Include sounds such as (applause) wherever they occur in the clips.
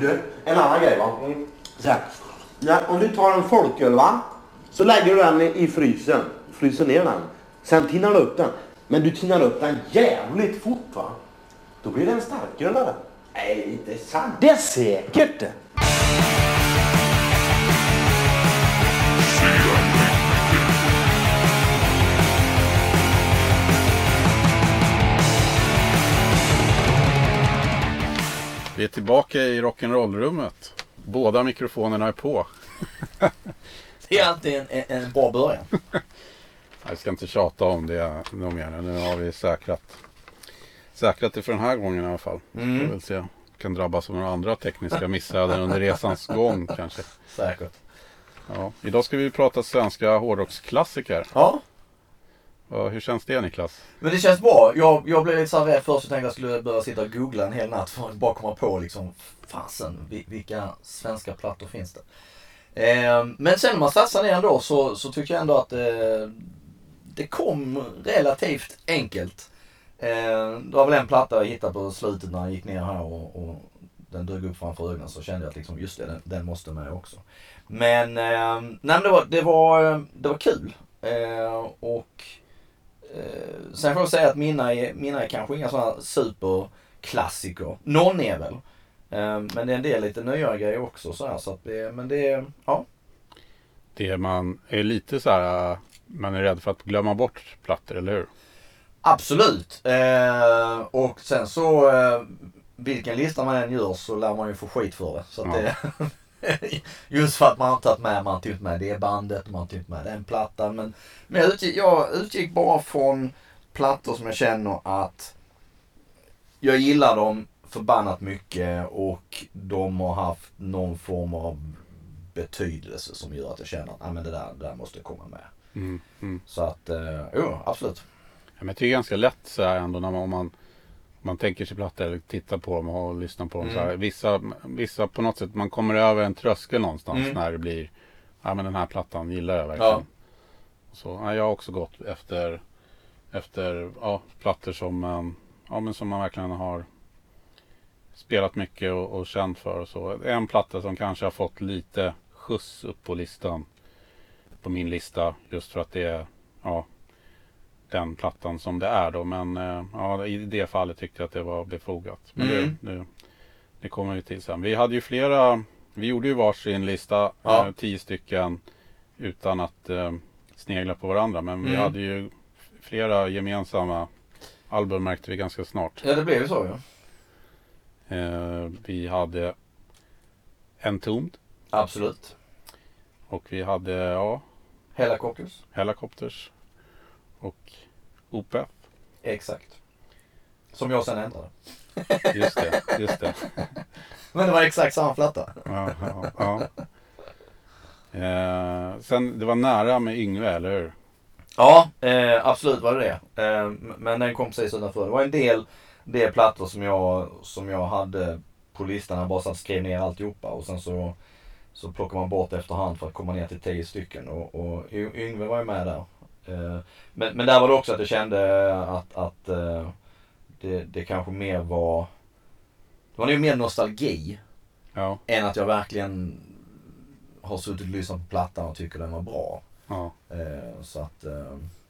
Du, en annan grej va. Så här. Ja, om du tar en folköl va. Så lägger du den i, frysen. Fryser ner den. Sen tinnar du upp den. Men du tinnar upp den jävligt fort va. Då blir det en starkölare. Nej, inte sant. Det är säkert Vi är tillbaka i rock'n'roll-rummet. Båda mikrofonerna är på. (laughs) Det är alltid en, en, en bra början. (laughs) Jag ska inte tjata om det nog mer. Nu har vi säkrat, säkrat det för den här gången i alla fall. Mm. Får se. Kan drabbas av några andra tekniska missöden under resans gång kanske. Säkert. Ja. Idag ska vi prata svenska hårdrocksklassiker. Ja, och hur känns det Niklas? men det känns bra. Jag, jag blev lite så här rädd först och tänkte att jag skulle börja sitta och googla en hel natt för att bara komma på liksom, fasen, vilka svenska plattor finns det? Eh, men sen när man satsar ner ändå så, så tycker jag ändå att eh, det kom relativt enkelt. Eh, det var väl en platta jag hittade på slutet när jag gick ner här och, och den dök upp framför ögonen så kände jag att liksom, just det, den, den måste med också. Men, eh, nej, men det, var, det, var, det var kul. Eh, och sen får jag säga att mina är, mina är kanske inga sådana superklassiker. Någon är väl. Eh, men det är en del lite nyare grejer också så här, så att det, men det, är- ja. Det man är lite så här, man är rädd för att glömma bort plattor, eller hur? Absolut. Eh, och sen så, eh, vilken lista man än gör så lär man ju få skit för det. Så Ja. det (laughs) (laughs) just för att man har tagit med, man har tagit med det bandet, man har tagit med den plattan. Men, men jag, utgick, jag utgick bara från plattor som jag känner att jag gillar dem förbannat mycket och de har haft någon form av betydelse som gör att jag känner att ah, men det, där, det där måste komma med. Mm, mm. Så att, eh, jo absolut. Ja, men jag tycker det är ganska lätt så här ändå när man, om man, man tänker sig plattor eller tittar på dem och lyssnar på dem. Mm. Så här. Vissa, vissa på något sätt, man kommer över en tröskel någonstans Mm. när det blir, ja men den här plattan gillar jag verkligen. Ja. Så, ja, jag har också gått efter, efter ja, plattor som, man- ja, men som man verkligen har spelat mycket och, och känt för. Och så. En platta som kanske har fått lite skjuts upp på listan. På min lista. Just för att det är ja, den plattan som det är då. Men eh, ja, i det fallet tyckte jag att det var befogat. Men Mm. det, det, det kommer vi till sen. Vi hade ju flera, vi gjorde ju varsin lista, Ja. eh, tio stycken. Utan att eh, snegla på varandra. Men vi Mm. hade ju flera gemensamma album märkte vi ganska snart. Ja det blev ju så ja. Eh, vi hade Entombed Absolut. och vi hade ja, Hela Caucus. Helicopters och OPF. Exakt. Som jag sen ändrade. Just det, just det. (laughs) Men det var exakt samma platta. Ja, ja, ja. Eh, sen, det var nära med Yngve, eller hur? Ja, eh, absolut var det det. Eh, men den kom precis utanför. Det var en del, del plattor som jag, som jag hade på listan. Jag bara satt skrev ner alltihopa och sen så, så plockar man bort efterhand för att komma ner till tio stycken. Och, och Yngve var ju med där. Eh, men, men där var det också att jag kände att, att eh, det, det kanske mer var, det var nog mer nostalgi Ja, än att jag verkligen har suttit och lyssnat på plattan och tycker den var bra. ja. Eh, så att,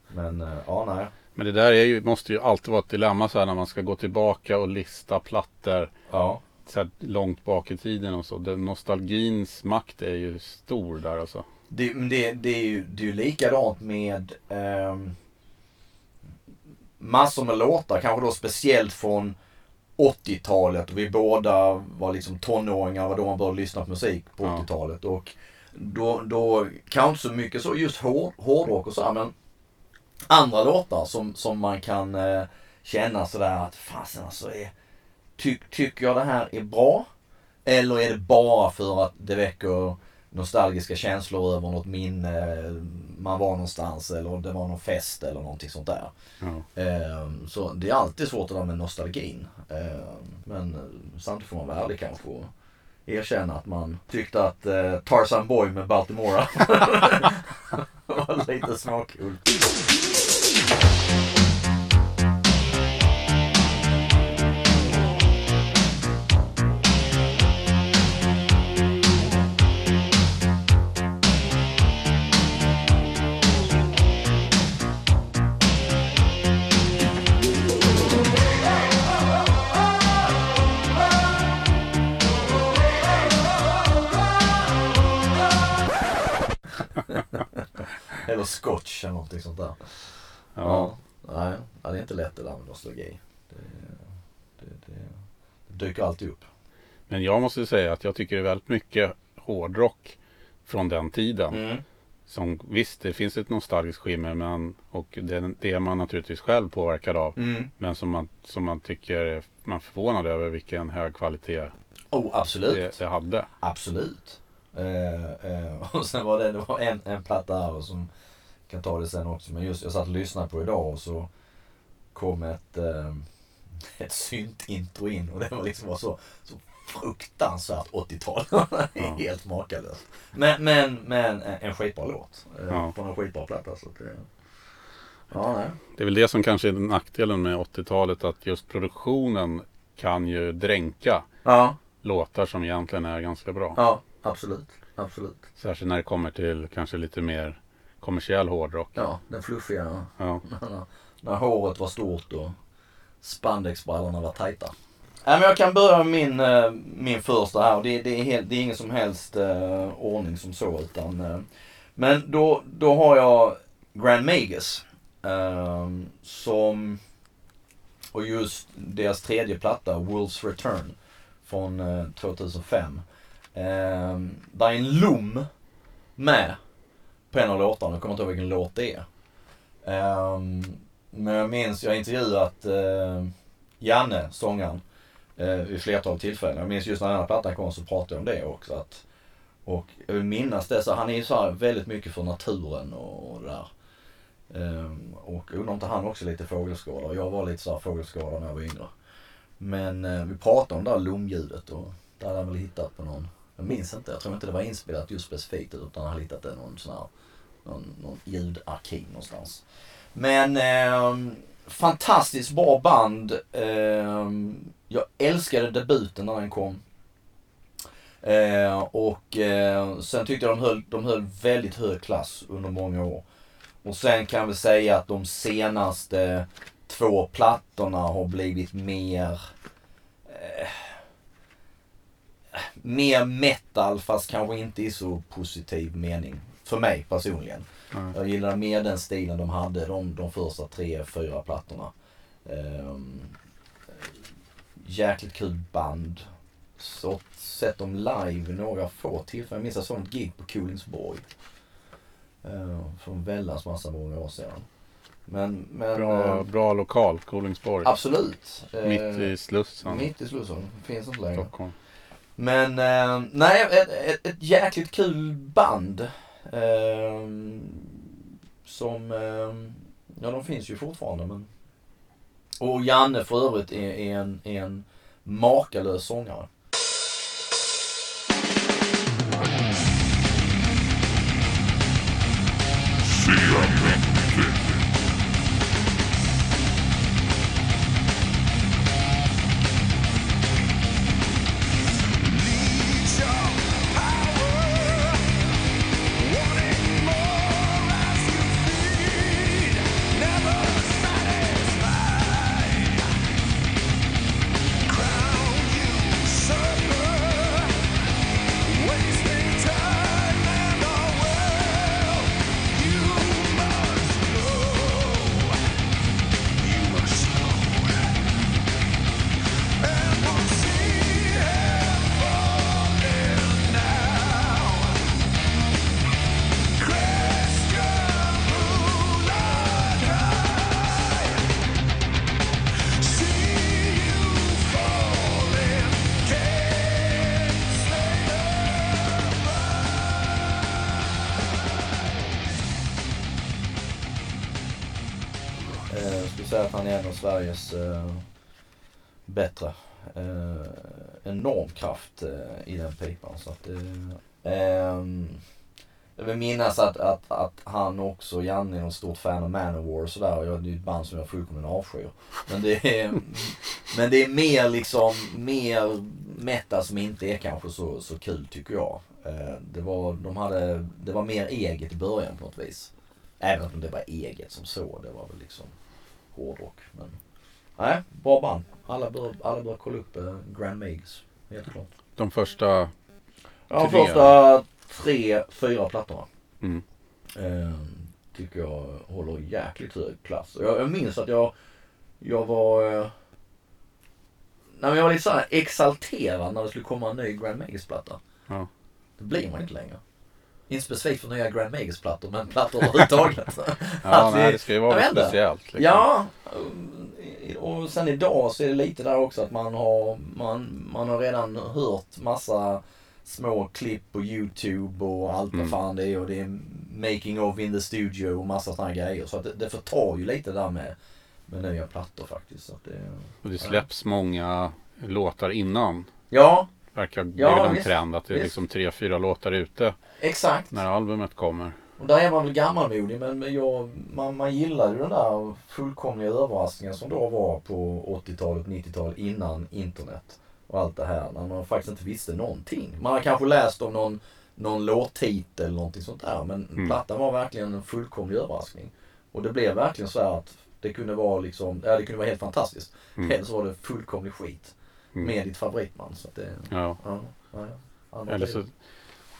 men ja nej. Men det där är ju, måste ju alltid vara ett dilemma så här när man ska gå tillbaka och lista plattor Ja. så långt bak i tiden och så. Den nostalgins makt är ju stor där alltså. Det, men det, det, är ju, det är ju likadant med ehm, massor med låtar, kanske då speciellt från 80-talet och vi båda var liksom tonåringar, var då man började lyssna på musik på Ja. 80-talet. Och då, då kanske inte så mycket så just hår, hårdrock och så här, men andra låtar som, som man kan eh, känna sådär att fasen alltså är, ty, tycker jag det här är bra? Eller är det bara för att det väcker nostalgiska känslor över något minne, man var någonstans eller det var någon fest eller någonting sånt där. Ehm, Så det är alltid svårt det där med nostalgin. Ehm, Men samtidigt får man vara ärlig kanske och erkänna att man tyckte att eh, Tarzan Boy med Baltimora (laughs) var lite småkul. Eller scotch eller någonting sånt där. Ja. Nej, ja, det är inte lätt det där med nostalgi. Det, det, det, det dyker alltid upp. Men jag måste säga att jag tycker det är väldigt mycket hårdrock från den tiden. Mm. Som, visst, det finns ett nostalgiskt skimmer men, och det, det är man naturligtvis själv påverkad av. Mm. Men som man, som man tycker, man är förvånad över vilken hög kvalitet Oh, absolut. det, det hade. Absolut. Eh, eh, (laughs) och sen var det, det var en, en platta här som kan ta det sen också. Men just jag satt och lyssnade på idag och så kom ett, eh, (laughs) ett syntintro in och det var liksom var så, så fruktansvärt 80-tal. (laughs) Ja. Helt makalöst. Men, men, men en skitbra låt. Eh, Ja. Från en skitbra platta. Så det, ja, nej. Det är väl det som kanske är nackdelen med 80-talet att just produktionen kan ju dränka Ja, låtar som egentligen är ganska bra. ja, absolut. Absolut. Särskilt när det kommer till kanske lite mer kommersiell hårdrock. Ja, den fluffiga. Ja. (laughs) när, håret var stort och spandexbrallorna var tajta. Men jag kan börja med min, eh, min första här. och Det, det, är helt, det är ingen som helst eh, ordning som så. Utan, eh, men då, då har jag Grand Magus. Som, och just deras tredje platta, Wolves Return. Från eh, 2005. Eh, där är en lom med på en av låtarna. Jag kommer inte ihåg vilken låt det är. Eh, men jag minns, jag har intervjuat eh, Janne, sångaren, eh, vid flertal tillfällen. Jag minns just när den här plattan kom så pratade jag om det också. Att, och jag vill minnas det, så han är ju så här väldigt mycket för naturen och, och det där. Um, och undrar om inte han också är lite fågelskådare. Jag var lite så här fågelskådare när jag var yngre. Men uh, vi pratade om det där lomljudet och det hade han väl hittat på någon, jag minns inte, jag tror inte det var inspelat just specifikt utan han hade hittat det någon sån här, någon, någon ljudarkiv någonstans. Men eh, fantastiskt bra band. Eh, jag älskade debuten när den kom. Eh, och eh, sen tyckte jag de höll, de höll väldigt hög klass under många år. Och sen kan vi säga att de senaste två plattorna har blivit mer eh, mer metal fast kanske inte i så positiv mening. För mig personligen. Ja. Jag gillar mer den stilen de hade de, de första tre, fyra plattorna. Um, jäkligt kul band. Så, sett dem live några få tillfällen. Jag minns jag såg ett gig på Kolingsborg. Uh, för en väldans massa många år sedan. Men, men Bra, eh, bra lokal, Kolingsborg. absolut. Eh, Mitt i Slussen, Mitt i Slussen. Finns inte längre. Stockholm. Men eh, nej, ett, ett, ett jäkligt kul band. Eh, som, eh, ja de finns ju fortfarande men. Och Janne för övrigt är, är, en, är en makalös sångare. Han är en av Sveriges eh, bättre. Eh, enorm kraft eh, i den pipan. Så att, eh, ehm, jag vill minnas att, att, att han också, Janne, är en stort fan av Manowar och sådär. Och jag- Det är ett band som jag fullkomligen avskyr. Men det är, (laughs) men det är mer liksom, mer meta som inte är kanske så, så kul tycker jag. Eh, det, var, de hade, det var mer eget i början på något vis. Även om det var eget som så. Det var väl liksom hårdrock. Men nej, bra band. Alla bör, alla bör kolla upp eh, Grand Magus. Helt klart. De första, Ja, de Tre. första tre, fyra plattorna. mm, Eh, tycker jag håller jäkligt hög klass. Jag, jag minns att jag, jag var... Eh, nej men jag var lite såhär exalterad när det skulle komma en ny Grand Magus-platta. Ja. Det blir man inte längre. Inte specifikt för nya Grand Magus-plattor, men plattor överhuvudtaget. (laughs) Ja, nej, det ska ju vara inte. speciellt. Liksom. Ja, och sen idag så är det lite där också att man har, man, man har redan hört massa små klipp på YouTube och allt vad Mm. fan det är och det är making of in the studio och massa sådana grejer. Så att det, det förtar ju lite där med, med nya plattor faktiskt. Så att det, Och det släpps många låtar innan. ja, Verkar Ja, väl en visst. trend att det är Visst. liksom tre, fyra låtar ute exakt. när albumet kommer. Och där är man väl gammalmodig men men jag, man, man gillar ju den där fullkomliga överraskningen som då var på 80-talet, 90-talet innan internet och allt det här. När man faktiskt inte visste någonting. Man har kanske läst om någon, någon låttitel eller någonting sånt där men Mm. plattan var verkligen en fullkomlig överraskning. Och det blev verkligen så här att det kunde vara liksom, ja det kunde vara helt fantastiskt. Mm. Eller så var det fullkomlig skit Mm. med ditt favoritband. Så att det, Ja. ja, ja, Eller så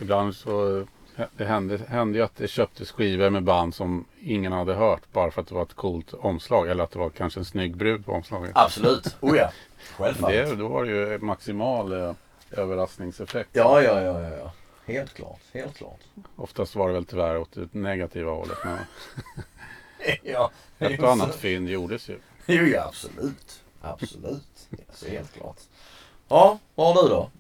ibland så det hände, hände ju att det köptes skivor med band som ingen hade hört bara för att det var ett coolt omslag eller att det var kanske en snygg brud på omslaget. Absolut, (laughs) oh ja. Självfallet. Det, då var det ju maximal eh, överraskningseffekt. Ja, ja, ja, ja, ja. Helt klart, helt klart. Oftast var det väl tyvärr åt det negativa hållet. Men (laughs) ja, ett och annat fynd gjordes ju. Jo, ja, absolut. Absolut. (laughs) Så helt klart. Ja, vad har du då?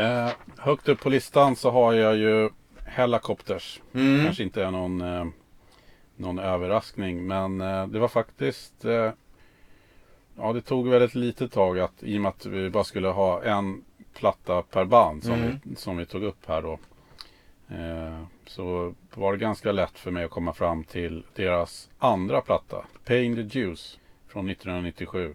Eh, högt upp på listan så har jag ju Hellacopters. Mm. Kanske inte är någon, eh, någon överraskning men eh, det var faktiskt eh, Ja det tog väl ett litet tag att i och med att vi bara skulle ha en platta per band som, Mm. vi, som vi tog upp här då. Eh, så var det ganska lätt för mig att komma fram till deras andra platta. Paying the Juice från 1997.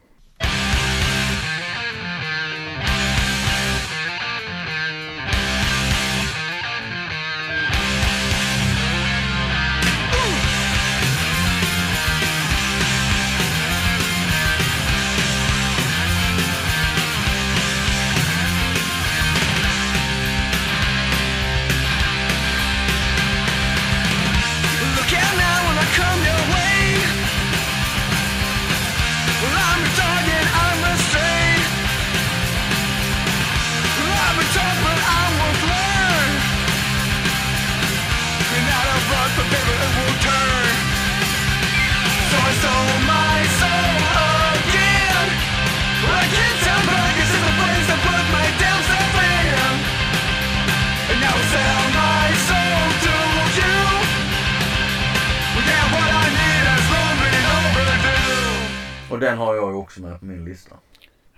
Och den har jag ju också med på min lista.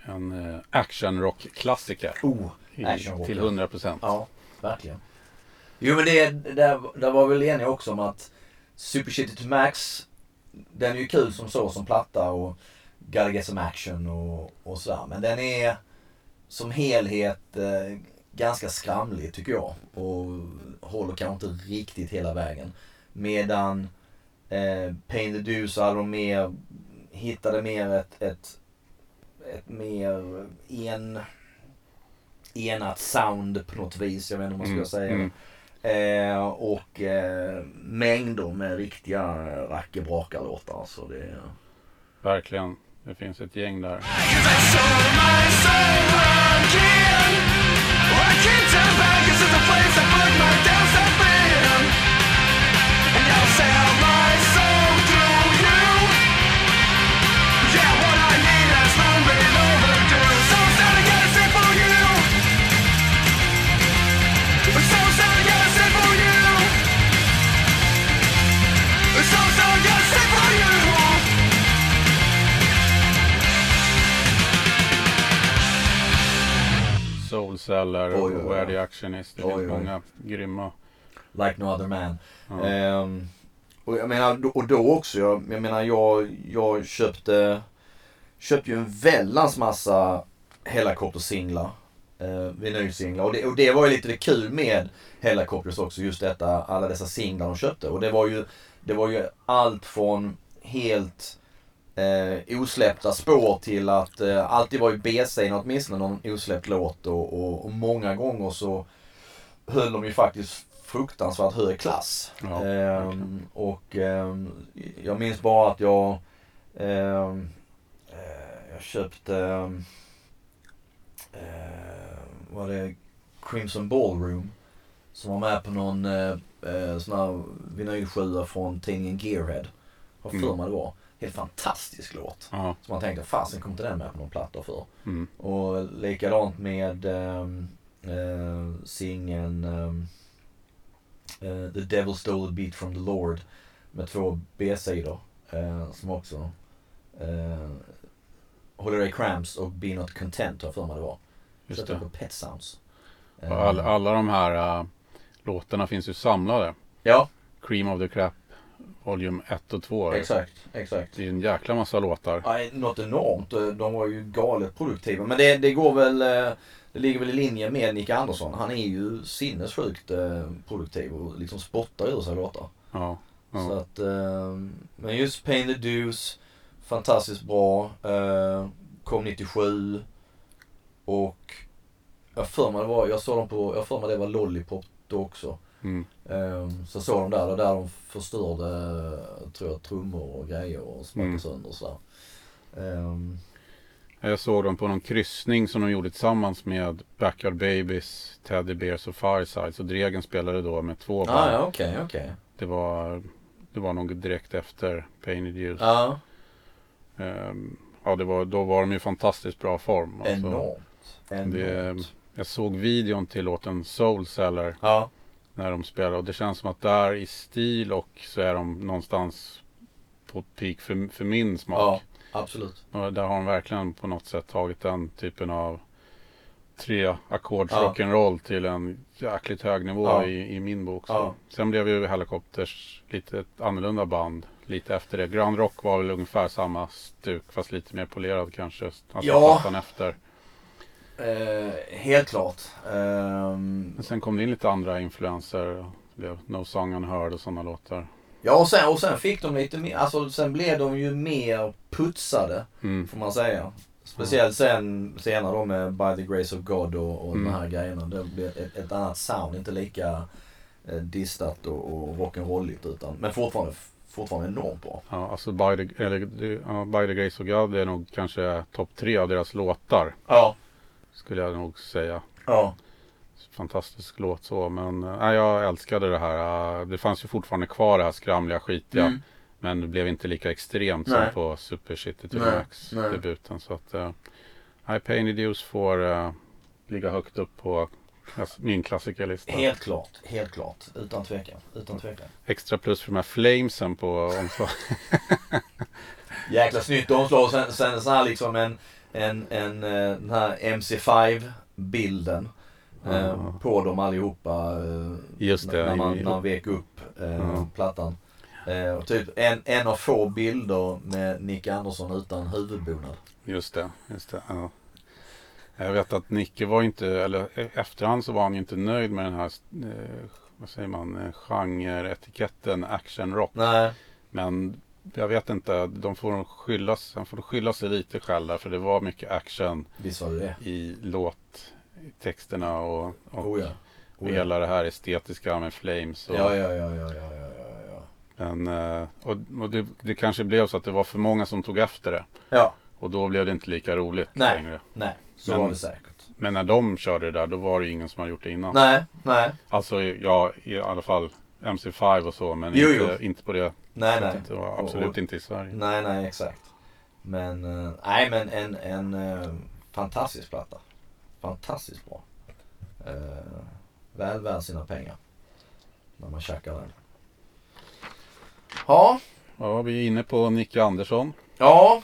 En eh, actionrock-klassiker. Oh, actionrock, Till ja. 100 procent. Ja, verkligen. Jo men det, där, där var vi väl eniga också om att Super Shitty to Max, den är ju kul som så som platta och Gotta Get Some Action och, och sådär. Men den är som helhet eh, ganska skramlig tycker jag. Och håller kanske inte riktigt hela vägen. Medan eh, Pain the Do så hade de mer, hittade mer ett, ett, ett mer en, enat sound på något vis. Jag vet inte om man ska Mm, säga mm. Eh, och eh, mängder med riktiga rackebrakarlåtar. Så det är... Verkligen. Det finns ett gäng där. Soulceller Oj, och oj, oj. Where the Action Is. Det Oj, finns oj. många grymma. Like no other man. Ja. Ehm, och jag menar, och då också, jag, jag menar jag, jag köpte, köpte ju en väldans massa Hellacopter-singlar. Eh, vinylsinglar. Och det, och det var ju lite det kul med Hellacopters också, just detta, alla dessa singlar de köpte. Och det var ju, det var ju allt från helt eh, osläppta spår till att eh, alltid var ju B-sidan åtminstone någon osläppt låt och, och, och många gånger så höll de ju faktiskt fruktansvärt hög klass. Ja, verkligen. och ehm, jag minns bara att jag, ehm, eh, jag köpte, ehm, eh, var det Crimson Ballroom som var med på någon eh, eh, sån här vinylsjua från tidningen Gearhead. För Mm. mig det var. Helt fantastisk låt. Ja, Så man tänkte, fasen kom inte den med på någon platta för? mm. Och likadant med um, uh, singeln eh, The Devil Stole a Beat from the Lord med två B-sidor eh, som också uh, Holiday Cramps och Be Not Content har jag för mig det var. just det. på Pet Sounds. All, alla de här låtarna finns ju samlade. Ja, Cream of the Crap Volume 1 och 2. exakt, exakt. Det är en jäkla massa låtar. Nej, något enormt. De var ju galet produktiva. Men det, det går väl, eh, det ligger väl i linje med Nick Andersson. Han är ju sinnessjukt eh, produktiv och liksom spottar ur sig låtar. Ja, Så ja. att, eh, men just Pain the Deuce, fantastiskt bra. Kom 97. Och jag för mig det var, jag såg dem på, jag för mig det var Lollipop då också. Mm. Um, så såg de där, och där de förstörde, tror jag, trummor och grejer och smackade Mm. sönder och sådär. Ehm, Jag såg dem på någon kryssning som de gjorde tillsammans med Backyard Babies, Teddy Bears och Fireside. Så Dregen spelade då med två band. ah, ja, okej, okej. Det var, det var nog direkt efter Pain It Use. Ja, Ehm, ja, det var, då var de i fantastiskt bra form. Alltså, enormt. Enormt. det, jag såg videon till låten Soul Seller Ja, när de spelar och det känns som att där i stil och så är de någonstans på peak för, för min smak. ja, absolut. Och där har de verkligen på något sätt tagit den typen av tre ackords Ja. rock'n'roll till en jäkligt hög nivå Ja. i, i min bok. Så. Ja. Sen blev ju Helicopters lite ett annorlunda band lite efter det. Grand Rock var väl ungefär samma stuk fast lite mer polerad kanske. Alltså Ja. efter. Eh, helt klart. Ehm, Men sen kom det in lite andra influenser. Blev No Song Unheard och sådana låtar. ja, och sen, och sen fick de lite mer, alltså sen blev de ju mer putsade, Mm. får man säga. Speciellt sen, senare då med By the Grace of God och, och Mm. de här grejerna. Det blev ett, ett annat sound, inte lika eh, distat och, och rock'n'rolligt utan, men fortfarande, fortfarande enormt bra. Ja, alltså By the, eller, By the Grace of God är nog kanske topp tre av deras låtar. Ja. Skulle jag nog säga. Ja. Fantastisk låt så. Men äh, jag älskade det här. Äh, det fanns ju fortfarande kvar det här skramliga skitiga. Mm. Men det blev inte lika extremt Nej. som på Super City to Nej, Max nej. debuten. Så att äh, I Pain Use får äh, ligga högt upp på min klassikerlista. Helt klart, helt klart. Utan tvekan, utan tvekan. Extra plus för de här flamesen på omslag. (laughs) Jäkla snyggt omslag och sen, sen så här liksom en, en, en eh, den här MC5 bilden. Eh, Ja. på dem allihopa. Eh, Just det, När man, när man vek upp eh, plattan. Och typ en, en av få bilder med Nick Andersson utan huvudbonad. Just det, just det. Ja. Jag vet att Nicke var inte, eller e- efterhand så var han inte nöjd med den här, eh, vad säger man, genre-etiketten action rock. Nej. Men jag vet inte, de får nog skylla, han får skylla sig lite själv där, för det var mycket action i låttexterna och, och Oh ja. Oh ja. hela det här estetiska med flames. Och, Ja, ja, ja, ja, ja, ja, ja. Men, eh, och, och det, det kanske blev så att det var för många som tog efter det. Ja, Och då blev det inte lika roligt Nej. längre. nej. Så Men- var det säkert. Men när de körde det där, då var det ingen som hade gjort det innan. Nej, nej. Alltså, ja, i alla fall MC5 och så, men Jo, inte, jo. inte på det Nej, nej. Och absolut Och- inte i Sverige. Nej, nej, exakt. Men, eh, nej men en, en eh, fantastisk platta. Fantastiskt bra. Eh, väl värd sina pengar. När man tjackar den. Ja, Ja, vi är inne på Nicke Andersson. ja.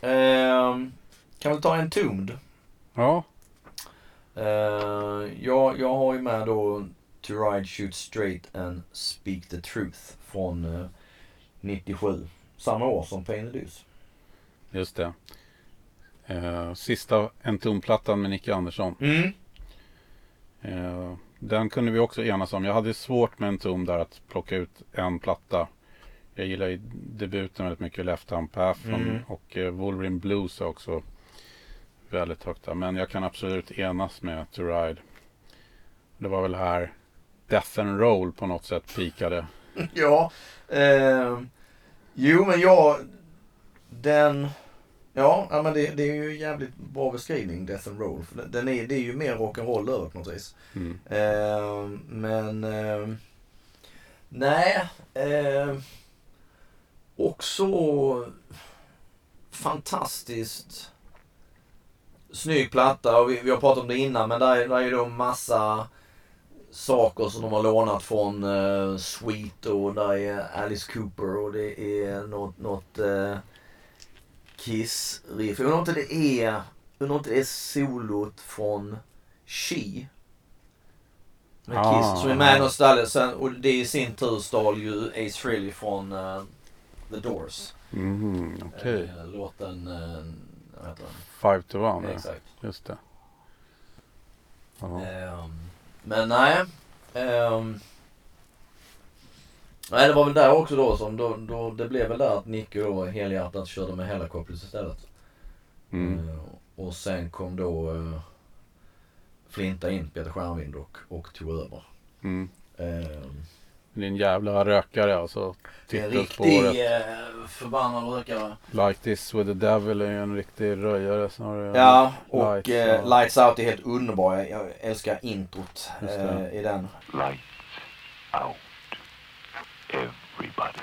ehm, kan väl ta en Tombed. Ja, Uh, jag, jag har ju med då To Ride, Shoot Straight and Speak the Truth från 97. Samma år som Pain Deuce. just det. Eh, sista Entombed-plattan med Nicke Andersson. Mm. Eh, den kunde vi också enas om. Jag hade svårt med Entombed där att plocka ut en platta. Jag gillar ju debuten väldigt mycket, Left Hand Path Mm. och eh, Wolverine Blues är också väldigt högt där. Men jag kan absolut enas med To Ride. Det var väl här Death and Roll på något sätt pikade. (laughs) Ja. Eh, jo men jag, den, ja men det, det är ju en jävligt bra beskrivning Death and Roll. För den är, det är ju mer rock'n'roll över på något vis. Mm. Eh, men eh, nej. Eh, också fantastiskt snygg platta och vi, vi har pratat om det innan men där, är- där är ju då massa saker som de har lånat från uh, Sweet och där är Alice Cooper och det är något, något uh, Kiss-riff. Jag undrar inte det är, undrar inte det är solot från She. Med Ah. Kiss som är med någonstans och det i sin tur stal ju Ace Frehley från eh, The Doors. Mhm, Okej. Eh, låten, uh, vad heter den? Five to one. Exakt. Just det. Ja. Men nej. ehm, nej det var väl där också då som då, då det blev väl där att Nicky då helhjärtat körde med Hellacopters istället. Mm. Ehm, och sen kom då uh, Flinta in, Peter Stjärnvind och, och tog över. Mm. Ehm, Det är en jävla rökare alltså. det är en Titelspåret. riktig uh, förbannad rökare. Like this with the devil är ju en riktig röjare snarare. Ja, och Lights, eh. Lights Out är helt underbar. Jag, jag älskar introt eh, i den. Lights out. Everybody.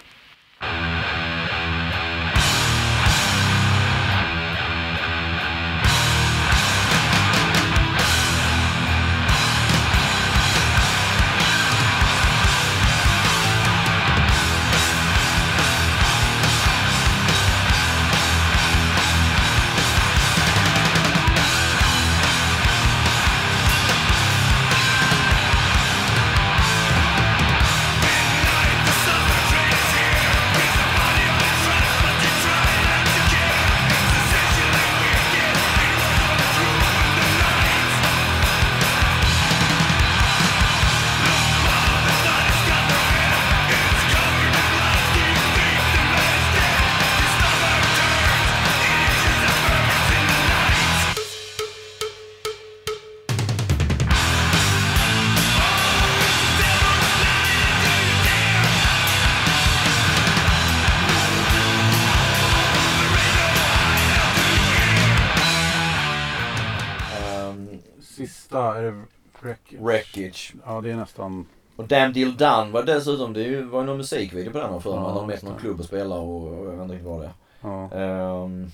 Sista är det Wreckage. Wreckage. Ja det är nästan. Och Damn Deal Done var dessutom, det är var ju någon musikvideo på den för mig. Ja, med just på någon klubb och spelar och, och jag vet inte riktigt vad det är. Ja. Ehm,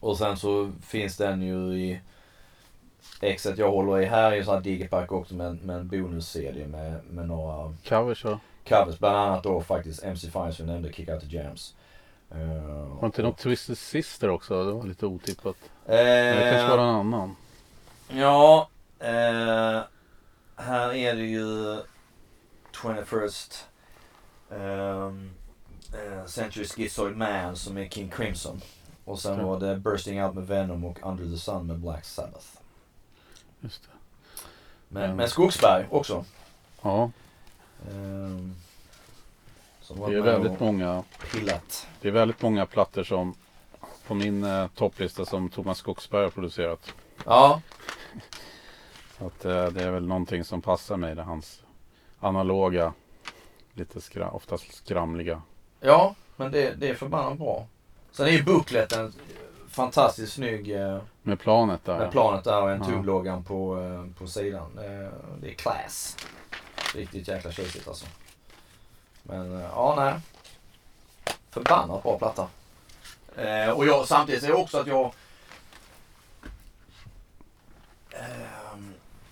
och sen så finns den ju i exet jag håller i här är ju sån här digipack också med, med en bonus-CD med, med några Covers så. covers. Bland annat då faktiskt MC5 som jag nämnde, Kick Out The Jams. Ehm, Var det inte något Twisted Sister också? Det var lite otippat. Men det kanske var en annan. Ja, eh, här är det ju 21st ehm, eh, Century Schizoid Man som är King Crimson. Och sen var det Bursting Out med Venom och Under the Sun med Black Sabbath. Just det. Men, Mm. men Skogsberg också. Ja, var det är väldigt många. pillat. Det är väldigt många plattor som på min eh, topplista som Thomas Skogsberg har producerat. Ja, Så att eh, det är väl någonting som passar mig. Det hans analoga, lite skra, oftast skramliga. ja men det, det är förbannat bra. Sen är ju bookleten fantastiskt snygg. Eh, Med planet där. Med planet där och en Ja. på, eh, på sidan. Det är class. Riktigt jäkla tjusigt alltså. Men ja, nej. Förbannat bra platta. Och jag, samtidigt är det också att jag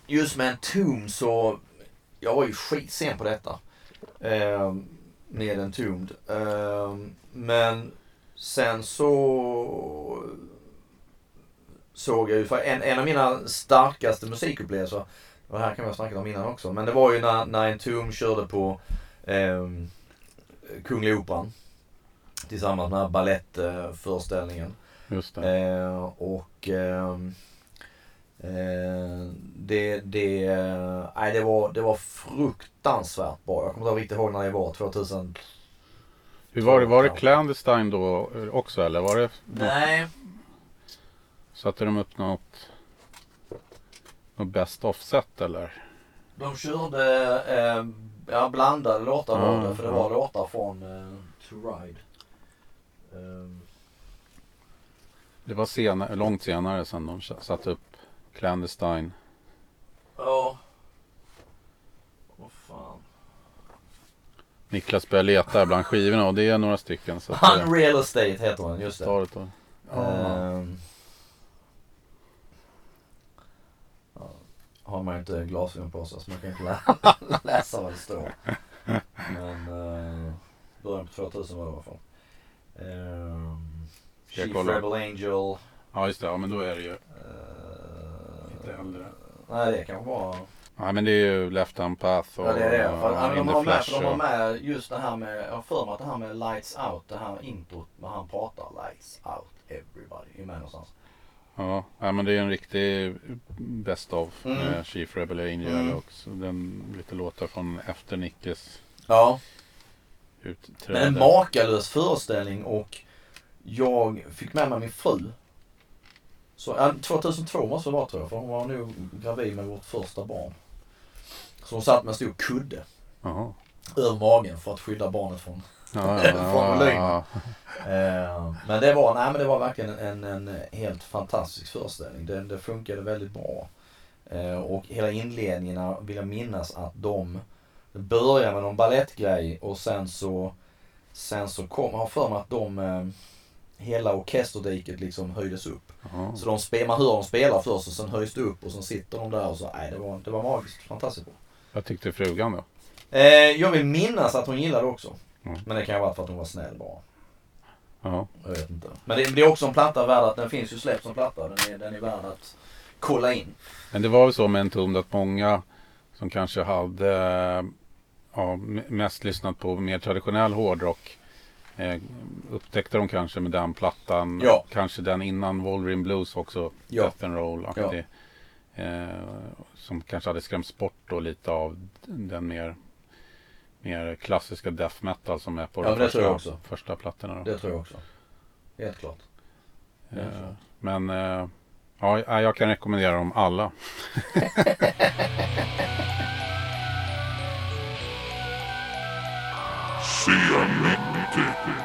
Just med en tom så Jag var ju skitsen på detta. ehm, med en Tomb. Ehm, men sen så såg jag ju, för en, en av mina starkaste musikupplevelser, och det här kan vi ha snackat om innan också, men det var ju när, när en Tomb körde på eh, Kungliga Operan. Tillsammans med balettföreställningen. Just det. Eh, och ehm, eh, det, det, eh, nej, det, var, det var fruktansvärt bra. Jag kommer inte riktigt ihåg när det var, 2000. Hur var det? Var det Clandestine då eh, också eller? Var det Nej, Satte de upp något, något best of set eller? De körde eh, ja, blandade låtar var Ja, det. För det ja. var låtar från eh, To Ride. Ehm, Det var senare, långt senare sen de satte upp Clandestine. Ja. Vad fan. Niklas börjar leta bland skivorna och det är några stycken. Så att det- Unreal Estate heter den, just det. ta det då. Ehm, ja, har man inte glasögon på sig så man kan inte lä- (laughs) läsa vad det står. Men uh, början på 2000 var det i alla fall. Um, Ska jag Chief kolla? Rebel Angel. Ja just det, ja men då är det ju eh, lite äldre. Nej det kanske var... Ja men det är ju Left Hand Path och Ja det är det. För, In de, har med, för de har med just det här med, jag har för mig att det här med Lights Out, det här introt när han pratar Lights Out Everybody är med någonstans. ja, ja men det är en riktig Best of Mm. med Chief Rebel Angel Mm. också. Den lite låtar från efter Nickes Ja. utträde. Men en makalös föreställning och jag fick med mig min fru. Så, ja, 2002 måste det vara tror jag, för hon var nog gravid med vårt första barn. Så hon satt med en stor kudde Jaha. över magen för att skydda barnet från... Ja, ja, (laughs) Från ja. Eh, men det var, nej men det var verkligen en, en helt fantastisk föreställning. Det, det funkade väldigt bra. Eh, och hela inledningarna vill jag minnas att de började med någon ballettgrej och sen så Sen så kom, jag har för mig att de eh, Hela orkesterdiket liksom höjdes upp. Ja. Så de spel, man hör dem spela först och sen höjs det upp och sen sitter de där och så, nej det var, det var magiskt, fantastiskt bra. Vad tyckte frugan då? Eh, jag vill minnas att hon gillade också. Mm. Men det kan ju vara för att hon var snäll bara. Ja. Jag vet inte. Men det, det är också en platta värd att, den finns ju släppt som platta. Den är, den är värd att kolla in. Men det var väl så med en tum att många som kanske hade ja, mest lyssnat på mer traditionell hårdrock eh, upptäckte de kanske med den plattan. Ja. Kanske den innan Wolverine Blues också. Ja. Death and Roll. aktig, Eh, som kanske hade skrämts bort då lite av den mer, mer klassiska death metal som är på Ja, de första, första plattorna. Då. Det tror jag också. Helt klart. Eh, men eh, ja, jag kan rekommendera dem alla. (laughs) Ja.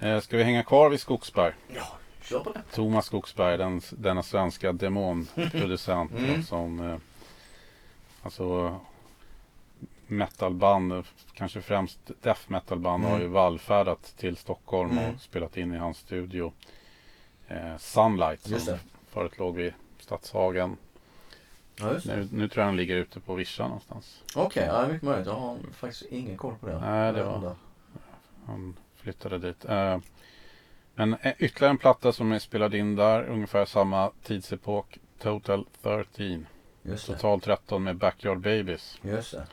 Eh, ska vi hänga kvar vid Skogsberg? Ja, kör på det. Thomas Skogsberg, den, denna svenska demonproducent Mm. (laughs) som eh, alltså metalband, kanske främst death metalband Mm. har ju vallfärdat till Stockholm Mm. och spelat in i hans studio. Eh, Sunlight Just som det. förut låg vid Stadshagen. Ja. Nu, nu tror jag den ligger ute på Vischa någonstans. Okej, ja, mycket möjligt. Jag har faktiskt ingen koll på det. Nej, det var-. Han flyttade dit. Eh, men eh, ytterligare en platta som är spelad in där, ungefär samma tidsepok. Total 13. Just det. Total 13 med Backyard Babies. Just det.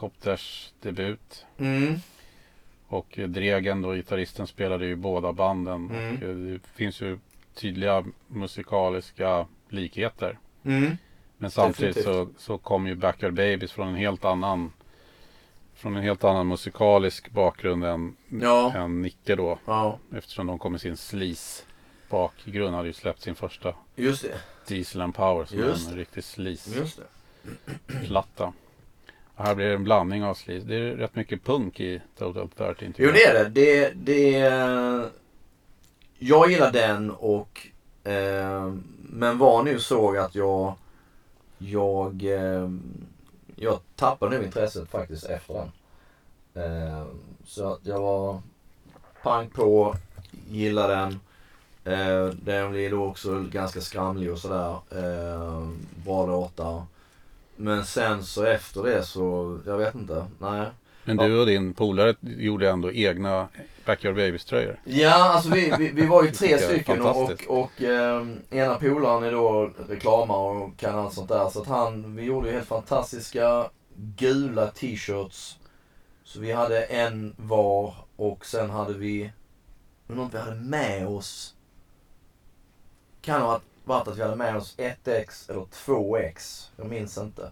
Helicopters debut. Mm. Och eh, Dregen då, gitarristen, spelade ju båda banden. Mm. Och eh, det finns ju tydliga musikaliska likheter. Mm. Men samtidigt så, Definitivt. så kom ju Backyard Babies från en helt annan från en helt annan musikalisk bakgrund än, Ja. än Nicke då. Ja, Eftersom de kom med sin sleaze bakgrund. hade ju släppt sin första just det. Diesel and Power som Just är en riktig Just det. platta. Här blir det en blandning av sleaze. Det är rätt mycket punk i Total 13 tycker Jo det är det. det, det jag gillar den och eh, men var nu såg att jag jag eh, jag tappade nu intresset faktiskt efter den. Eh, så att jag var pang på, gillade den. Eh, den blir då också ganska skramlig och sådär. Eh, bra låtar. Men sen så efter det så, jag vet inte. Nej. Men du och din polare gjorde ändå egna Backyard Babies-tröjor. Ja, alltså vi, vi, vi var ju (laughs) tre stycken och, och, och eh, ena polaren är då reklamare och kan allt sånt där. Så att han, vi gjorde ju helt fantastiska gula t-shirts. Så vi hade en var och sen hade vi, undrar om vi hade med oss, kan ha varit att vi hade med oss 1x eller 2x. Jag minns inte.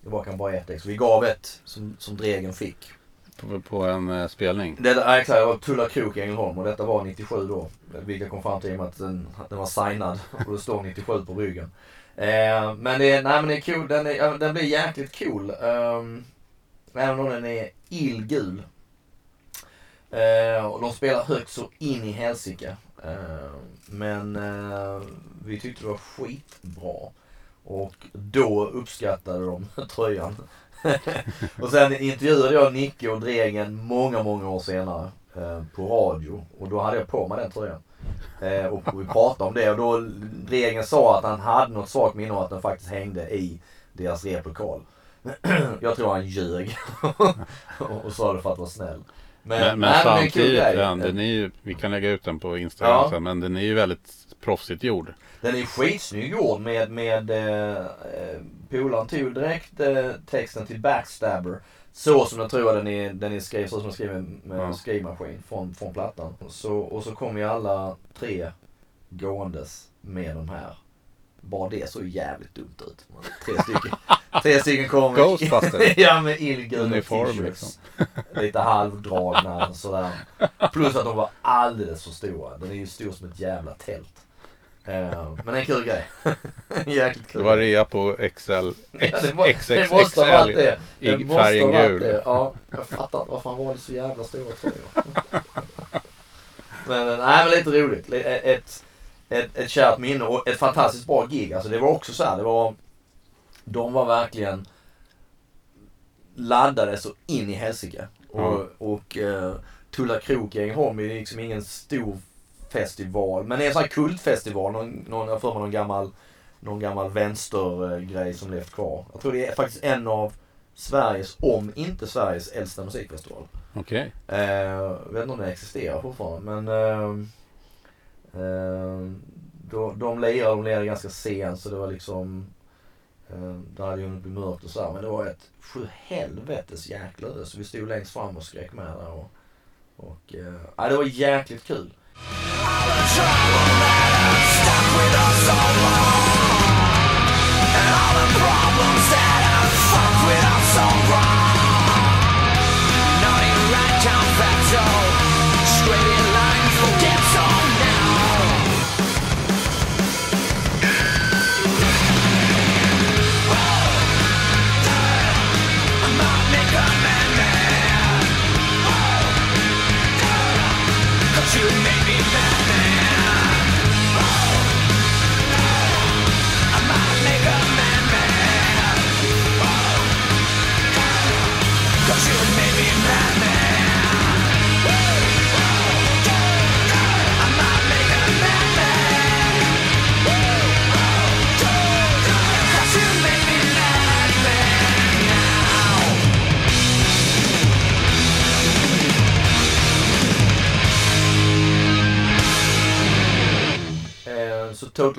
Det var kan bara 1x. Vi gav ett som, som Dregen fick. På, på en eh, spelning. Det, ja, exakt, det var Tulla Krok i Ängelholm och detta var 97 då. Vilket kom fram till i och med att den, att den var signad och det står 97 på ryggen. Eh, men det, är- nej, men det är cool. Den, är, den blir jäkligt cool. Um, även om den är illgul. Eh, och de spelar högt så in i helsike. Eh, men eh, vi tyckte det var skitbra. Och då uppskattade de (laughs) tröjan. (laughs) och sen intervjuade jag Nicke och Dregen många, många år senare eh, på radio. Och då hade jag på mig den tröjan. Eh, och vi pratade om det och då Dregen sa att han hade något svagt minne av att den faktiskt hängde i deras replokal. (clears throat) jag tror han ljög (laughs) och, och sa det för att vara snäll. Men, men, nej, det är en kul samtidigt, grej. den, den är ju, vi kan lägga ut den på Instagram Ja. sen, men den är ju väldigt proffsigt gjord. Den är skitsnygg gjord med, med eh, eh, polaren tog direkt eh, texten till Backstabber. Så som jag tror den är, den är skriven, så som den är skriven med Ja. skrivmaskin från, från plattan. Så, och så kom ju alla tre gåendes med de här. Bara det såg jävligt dumt ut. Tre stycken, (laughs) tre stycken kom Ghostbusters. (laughs) ja med illgula t-shirts. liksom. (laughs) Lite halvdragna sådär. Plus att de var alldeles för stora. Den är ju stor som ett jävla tält. Eh, men en kul grej. Jäkligt kul. Det var rea på XL, Ja, det, var, X, det måste ha varit det. i Det färgen gul. Ja, jag fattar inte varför han var så jävla stora tröjor. men, eh, nej, men lite roligt. Li- Ett, ett, ett kärt minne och ett fantastiskt bra gig. Alltså det var också så här, det var... De var verkligen laddade så in i helsike. Och, och uh, Tulla Krok i Ängelholm är liksom ingen stor festival. Men det är en sån här kultfestival. Någon, någon, jag har för mig någon gammal, någon gammal vänstergrej som levt kvar. Jag tror det är faktiskt en av Sveriges, om inte Sveriges äldsta musikfestival. Okej. Eh, jag vet inte om det existerar fortfarande men eh, eh, de lirade, de lirade ganska sent så det var liksom eh, det hade ju hunnit bli mörkt och så här, men det var ett sju helvetes jäkla ös. Vi stod längst fram och skrek med där och, och eh, ja, det var jäkligt kul.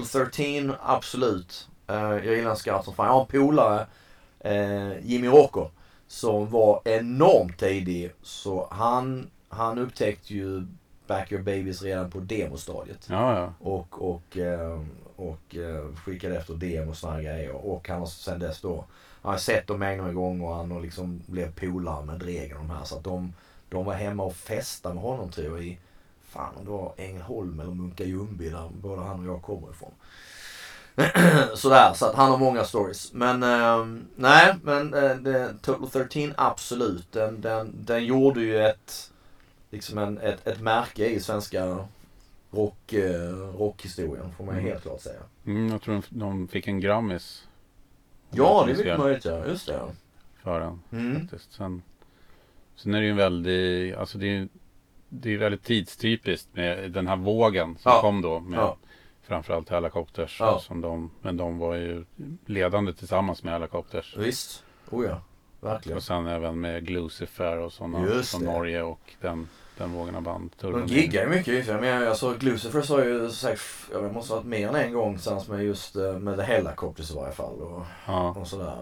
Total 13, absolut. Eh, jag gillar Scout som fan. Jag har en polare, eh, Jimmy Rocco, som var enormt tidig. Så han, han upptäckte ju Back Your Babies redan på demostadiet. Ja, ja. Och, och, eh, och eh, skickade efter demos och här grejer. Och han har sen dess då, han har sett dem mängder med gånger och han har liksom blev polare med Dregen och de här. Så att de, de var hemma och festade med honom tror jag i, fan om det var Ängelholm eller Munka Ljungby där både han och jag kommer ifrån. (clears throat) Sådär, så att han har många stories. Men ehm, nej, men eh, det, Total 13 absolut. Den, den, den gjorde ju ett, liksom en, ett, ett märke i svenska rock, eh, rockhistorien får man Mm. helt klart säga. Mm, jag tror de, de fick en Grammis. Ja, det är mycket möjligt ja. Just det. ja. För den Mm. faktiskt. Sen, sen är det ju en väldigt, alltså det är det är väldigt tidstypiskt med den här vågen som Ja. kom då. Med Ja. Framförallt Helicopters. Ja. Som de, men de var ju ledande tillsammans med Helicopters. Visst. Oh ja. Verkligen. Och sen även med Glucifer och sådana det. Norge och den, den vågen av band. De giggar ju mycket. Jag menar, alltså Glucifer har ju säkert, jag måste ha varit mer än en gång tillsammans med just eh, med The Helicopters i varje fall. Och, Ja, och sådär.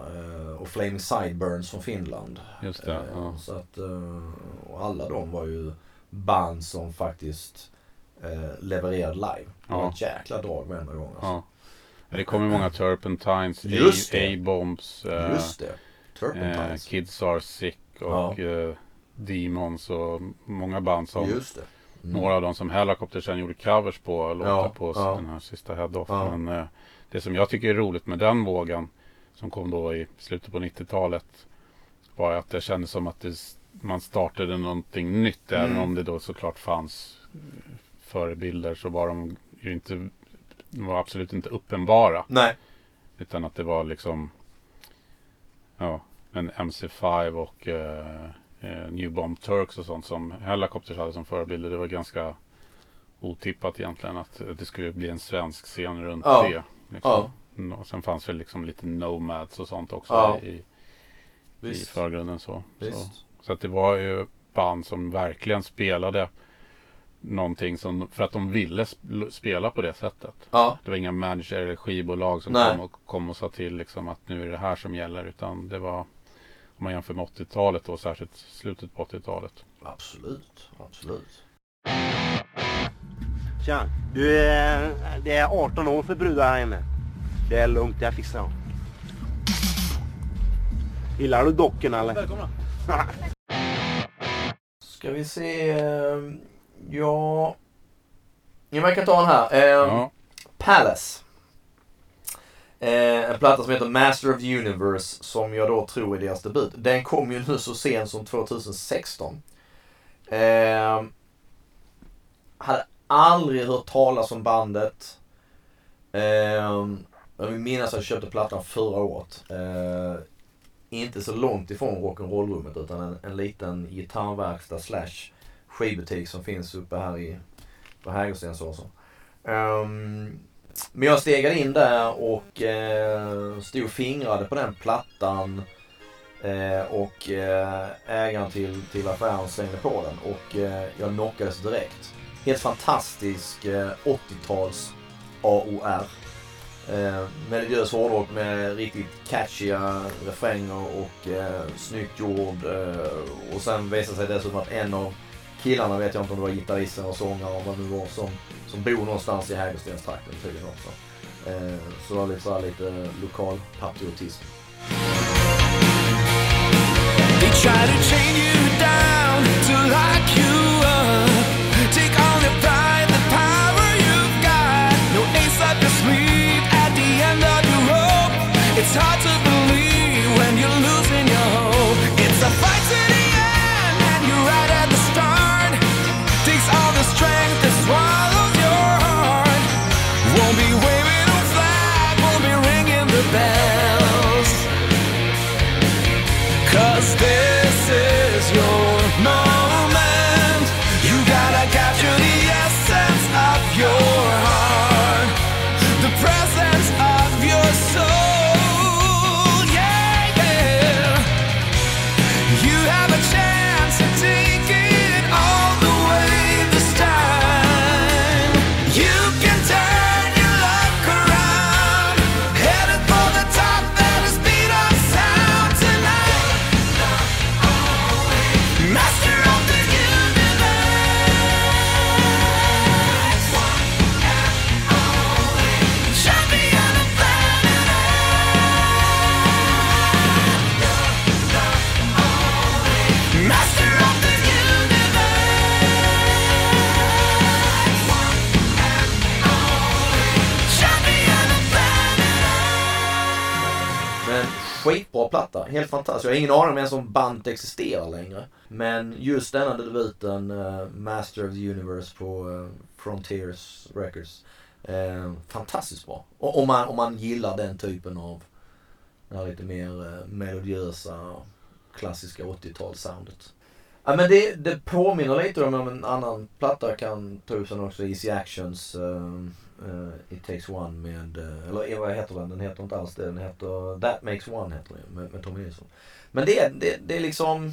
Eh, Och Flaming Sideburns från Finland. just det. Eh, Ja. Så att, och alla de var ju band som faktiskt eh, levererade live. Det var Ja. ett jäkla drag varenda gång. Alltså. Ja. Det kom ju många Turpentines. A-bombs, eh, eh. Kids Are Sick och eh, Demons och många band som Just det. Mm. Några av dem som Helicopter sen gjorde covers på låtar Ja, på ja. den här sista Head-Off. Ja. Men eh, det som jag tycker är roligt med den vågen som kom då i slutet på 90-talet var att det kändes som att det, man startade någonting nytt. Mm. Även om det då såklart fanns förebilder så var de ju inte de var absolut inte uppenbara. Nej. Utan att det var liksom ja, en MC5 och eh, eh, New Bomb Turks och sånt som Helicopters hade som förebilder. Det var ganska otippat egentligen att det skulle bli en svensk scen runt Ja. det. Liksom. Mm, Och sen fanns det liksom lite Nomads och sånt också Ja. i, i Visst. förgrunden. Så, Visst. så att det var ju band som verkligen spelade någonting som, för att de ville sp- spela på det sättet. Ja. Det var inga manager eller skivbolag som Nej. kom och, kom och sa till liksom att nu är det här som gäller. Utan det var, om man jämför med 80-talet då, särskilt slutet på 80-talet. Absolut. Absolut. Tja, du, eh, det är 18 år för brudar här inne. Det är lugnt, jag fixar dem. Gillar du dockorna eller? Välkomna. (laughs) Ska vi se. eh, Ja. Ja, man kan ta den här. Eh, Ja, Palace. Eh, en platta som heter Master of the Universe som jag då tror är deras debut. Den kom ju nu så sent som 2016. Eh, hade aldrig hört talas om bandet. Eh, jag vill minnas att jag köpte plattan förra året. Eh, inte så långt ifrån rock'n'roll-rummet utan en, en liten gitarrverkstad slash skivbutik som finns uppe här i på Hägerstensåsen. Um, men jag stegade in där och eh, stod och fingrade på den plattan. Eh, och eh, ägaren till, till affären slängde på den och eh, jag knockades direkt. Helt fantastisk eh, 80-tals AOR. Eh, melodiös hårdrock med riktigt catchiga refränger och eh, snyggt gjord. Eh, och sen visade sig dessutom att en av killarna, vet jag inte om det var gitarristen och sångare och vad det nu var, som, som bor någonstans i Hägerstenstrakten tydligen också. Eh, så det var lite, så här, lite lokal patriotism. They try to chain you down to lock you up. It's hard to platta. Helt fantastisk. Jag har ingen aning om ens om bandet existerar längre. Men just denna debuten, uh, Master of the Universe på uh, Frontiers Records. Uh, fantastiskt bra. Och, om, man, om man gillar den typen av här lite mer uh, melodiösa, klassiska 80-talssoundet. Ja men det, det påminner lite om en annan platta jag kan ta upp sen också, Easy Actions. Uh, It takes one med, uh, eller vad heter den? Den heter inte alls det. Den heter That makes one heter den med, med Tommy Nilsson. Men det, det, det är liksom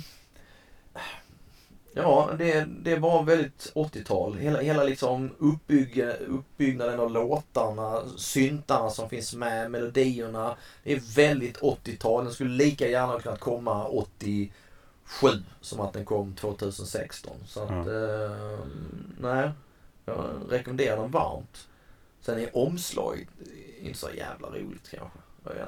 Ja, det, det var väldigt 80-tal. Hela, hela liksom uppbygg, uppbyggnaden av låtarna, syntarna som finns med, melodierna. Det är väldigt 80-tal. Den skulle lika gärna kunnat komma 87 som att den kom 2016. Så att, eh, nej. Jag rekommenderar den varmt. Sen är omslaget inte så jävla roligt kanske. Jag.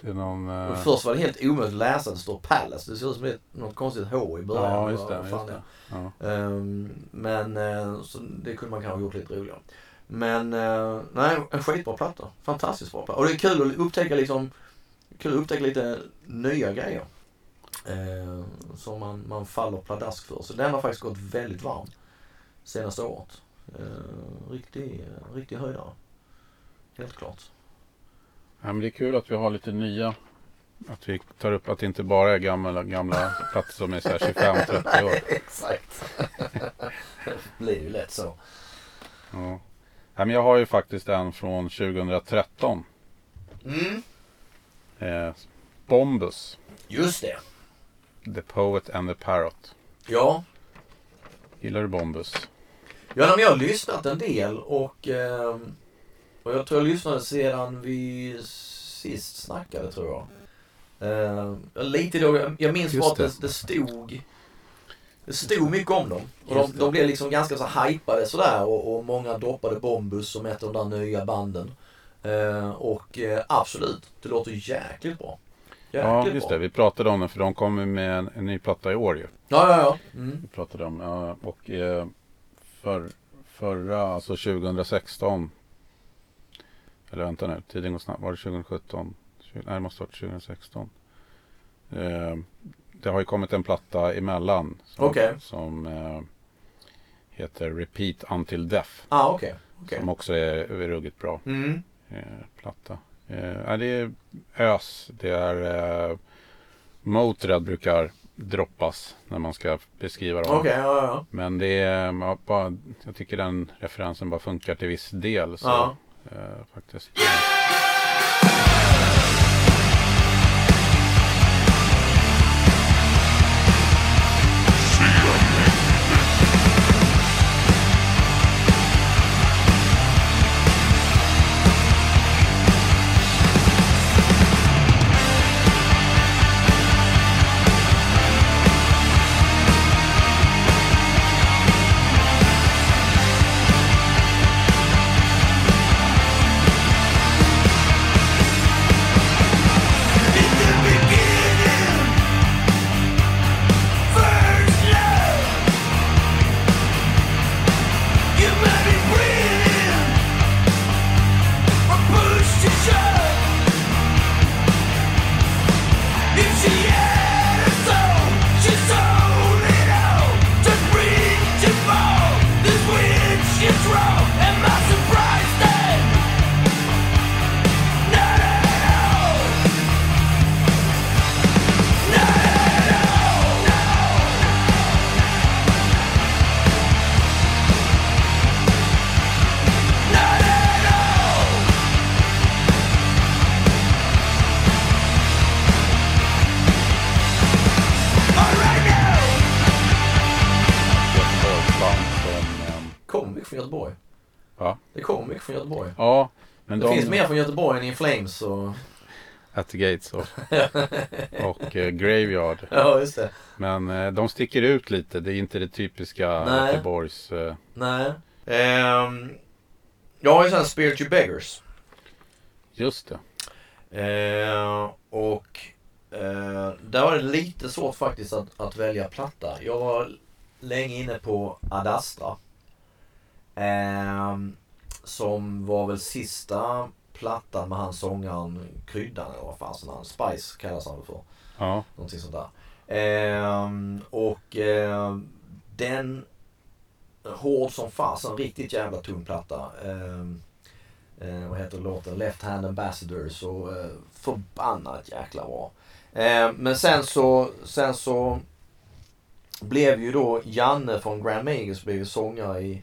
Det är någon... Eh, först var det helt omöjligt att läsa att det står Palace. Det ser ut som ett, något konstigt H i början. Ja, just det. Just det. Ja. Ehm, men eh, så det kunde man kanske ha gjort lite roligare. Men eh, nej, en skitbra platta. Fantastiskt bra platta. Och det är kul att upptäcka liksom, kul att upptäcka lite nya grejer. Eh, som man, man faller pladask för. Så den har faktiskt gått väldigt varm senaste året. Eh, riktig, riktig höjdare. Helt klart. Ja, men det är kul att vi har lite nya. Att vi tar upp att det inte bara är gamla, gamla plattor som är så här 25-30 år. (laughs) Exakt. (laughs) det blir ju lätt så. Ja. Ja, men jag har ju faktiskt en från 2013. Mm. Eh, Bombus. Just det. The Poet and the Parrot. Ja. Gillar du Bombus? Ja, men jag har lyssnat en del och, ehm, och jag tror jag lyssnade sedan vi sist snackade tror jag. Ehm, lite då, jag- minns bara att det, det. det stod det stod mycket om dem. Och de, det. de blev liksom ganska så hypade sådär och, och många droppade Bombus som ett av de där nya banden. Ehm, och eh, absolut, det låter jäkligt bra. Jäkligt Ja, just bra. det. Vi pratade om den för de kommer med en, en ny platta i år ju. Ja, ja, ja. Mm. Vi pratade om. Och eh, för, förra, alltså 2016. Eller vänta nu, tiden går snabbt. Var det 2017? 20, nej, det måste ha varit 2016. Eh, det har ju kommit en platta emellan. Som, Okej. som eh, heter Repeat Until Death. Ah, okej. okej. Som också är, är ruggigt bra Mm. eh, platta. Eh, det är ös. Det är eh, Motörhead brukar droppas när man ska beskriva dem. Okej, ja, ja. Men det är bara, jag tycker den referensen bara funkar till viss del. Så, Ja. eh, faktiskt. In Flames och... At the Gates och, (laughs) och eh, Graveyard. Ja, just det. Men eh, de sticker ut lite. Det är inte det typiska Nej. Göteborgs... Eh, Nej. Ehm, jag har ju sån Spiritual Beggars. just det. Ehm, och eh, där var det lite svårt faktiskt att, att välja platta. Jag var länge inne på Ad Astra. Ehm, som var väl sista plattan med han sångaren Kryddan eller vad fasen han, Spice kallas han för. Ja. Någonting sånt där. Ehm, och ehm, den hård som fasen, riktigt jävla tung platta. Ehm, eh, vad heter låten? Left Hand Ambassadors och eh, förbannat jäkla bra. Ehm, men sen så, sen så blev ju då Janne från Grand Magus blev sångare i,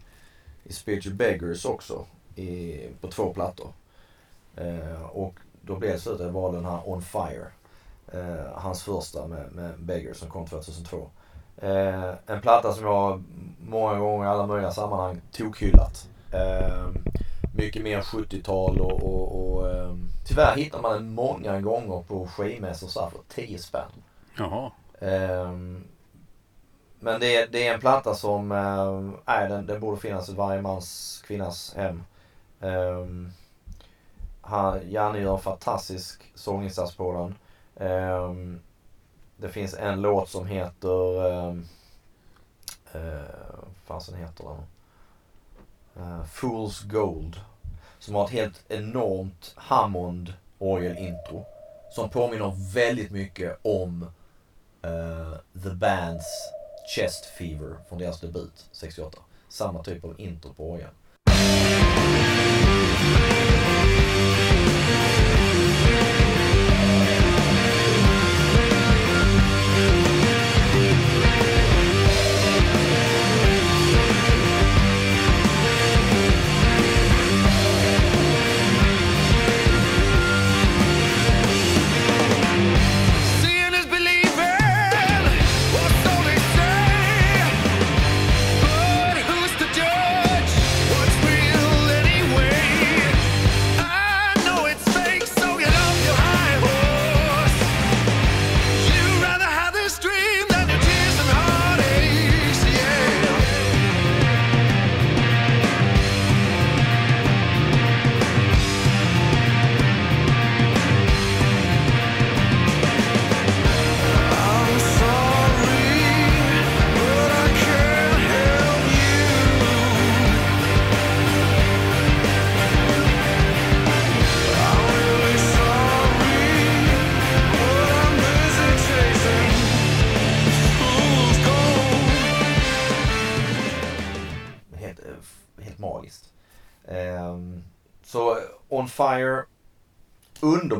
i Spiritual Beggars också. I, på två plattor. Eh, och då blev det slutet var den här On Fire. Eh, hans första med, med Beggar som kom 2002. Eh, en platta som jag många gånger i alla möjliga sammanhang tokhyllat. Eh, mycket mer 70-tal och, och, och eh, tyvärr hittar man den många gånger på skivmässor så här för 10 spänn. Jaha. Ehm, men det är, det är en platta som, nej, den, den borde finnas i varje mans, kvinnas hem. Han, Janne gör en fantastisk sånginsats på den. Um, ehm, det finns en låt som heter, um, uh, vad fasen heter den? Uh, Fool's Gold. Som har ett helt enormt Hammond orgelintro. Som påminner väldigt mycket om uh, The Bands Chest Fever från deras debut 68. Samma typ av intro på orgeln. Bye.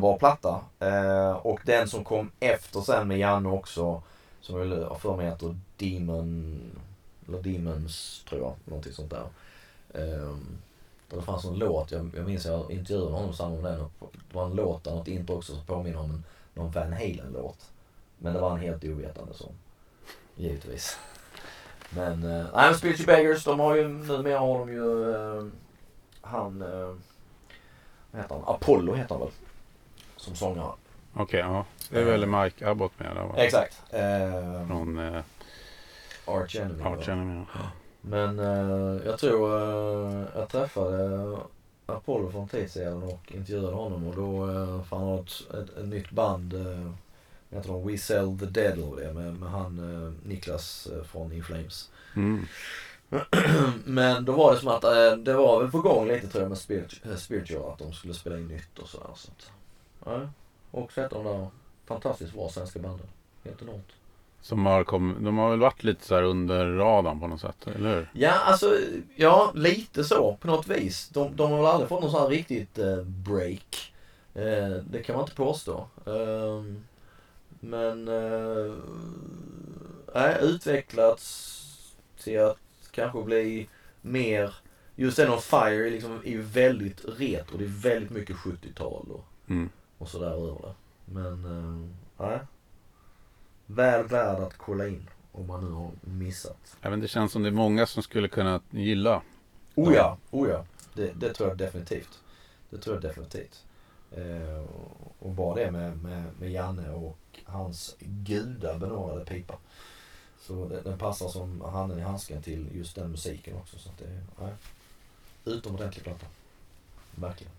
Underbar platta. Eh, och den som kom efter sen med Janne också, som jag har för mig heter Demon, eller Demons tror jag, någonting sånt där. Um, det fanns en låt, jag, jag minns jag intervjuade honom samma om den. och Det var en låt där, något intro också som påminner om en, någon Van Halen-låt. Men det var han helt ovetande som. Givetvis. Men, eh, nej men Spiritual Beggars, de har ju, numera har de ju eh, han, eh, vad heter han? Apollo heter han väl? Som sångare. Okej, ja. Det är väl Mike Abbott med där va? Exakt. Eh, Från eh, Arch Enemy. Arch? Enemy. ja. Men eh, jag tror eh, jag träffade Apollo för en tid sedan och intervjuade honom och då, uh, för han ett, ett, ett nytt band, uh, jag tror We Sell The Dead eller det med, med han eh, Niklas eh, från In Flames. Mm. (clears throat) Men då var det som att eh, det var väl på gång lite tror jag med Spirit, eh, Spiritual att de skulle spela in nytt och sådär. Så att, ja. Och sett de där fantastiskt bra svenska banden. Helt enormt. Som har kom, de har väl varit lite så här under radarn på något sätt, eller hur? Ja, alltså, ja lite så på något vis. De, de har väl aldrig fått någon sån här riktigt eh, break. Eh, det kan man inte påstå. Ehm, men, eh, nej, utvecklats till att kanske bli mer, just den on fire liksom, är ju väldigt retro. Det är väldigt mycket 70-tal och, Mm. Och sådär över det. Men, eh, nej. Väl värd att kolla in om man nu har missat. Även det känns som det är många som skulle kunna gilla. Oh ja, oh ja. Det, det tror jag definitivt. Det tror jag definitivt. Eh, och bara det med, med, med Janne och hans gudabenådade pipa. Så det, den passar som handen i handsken till just den musiken också. Så att det är utomordentlig platta. Verkligen.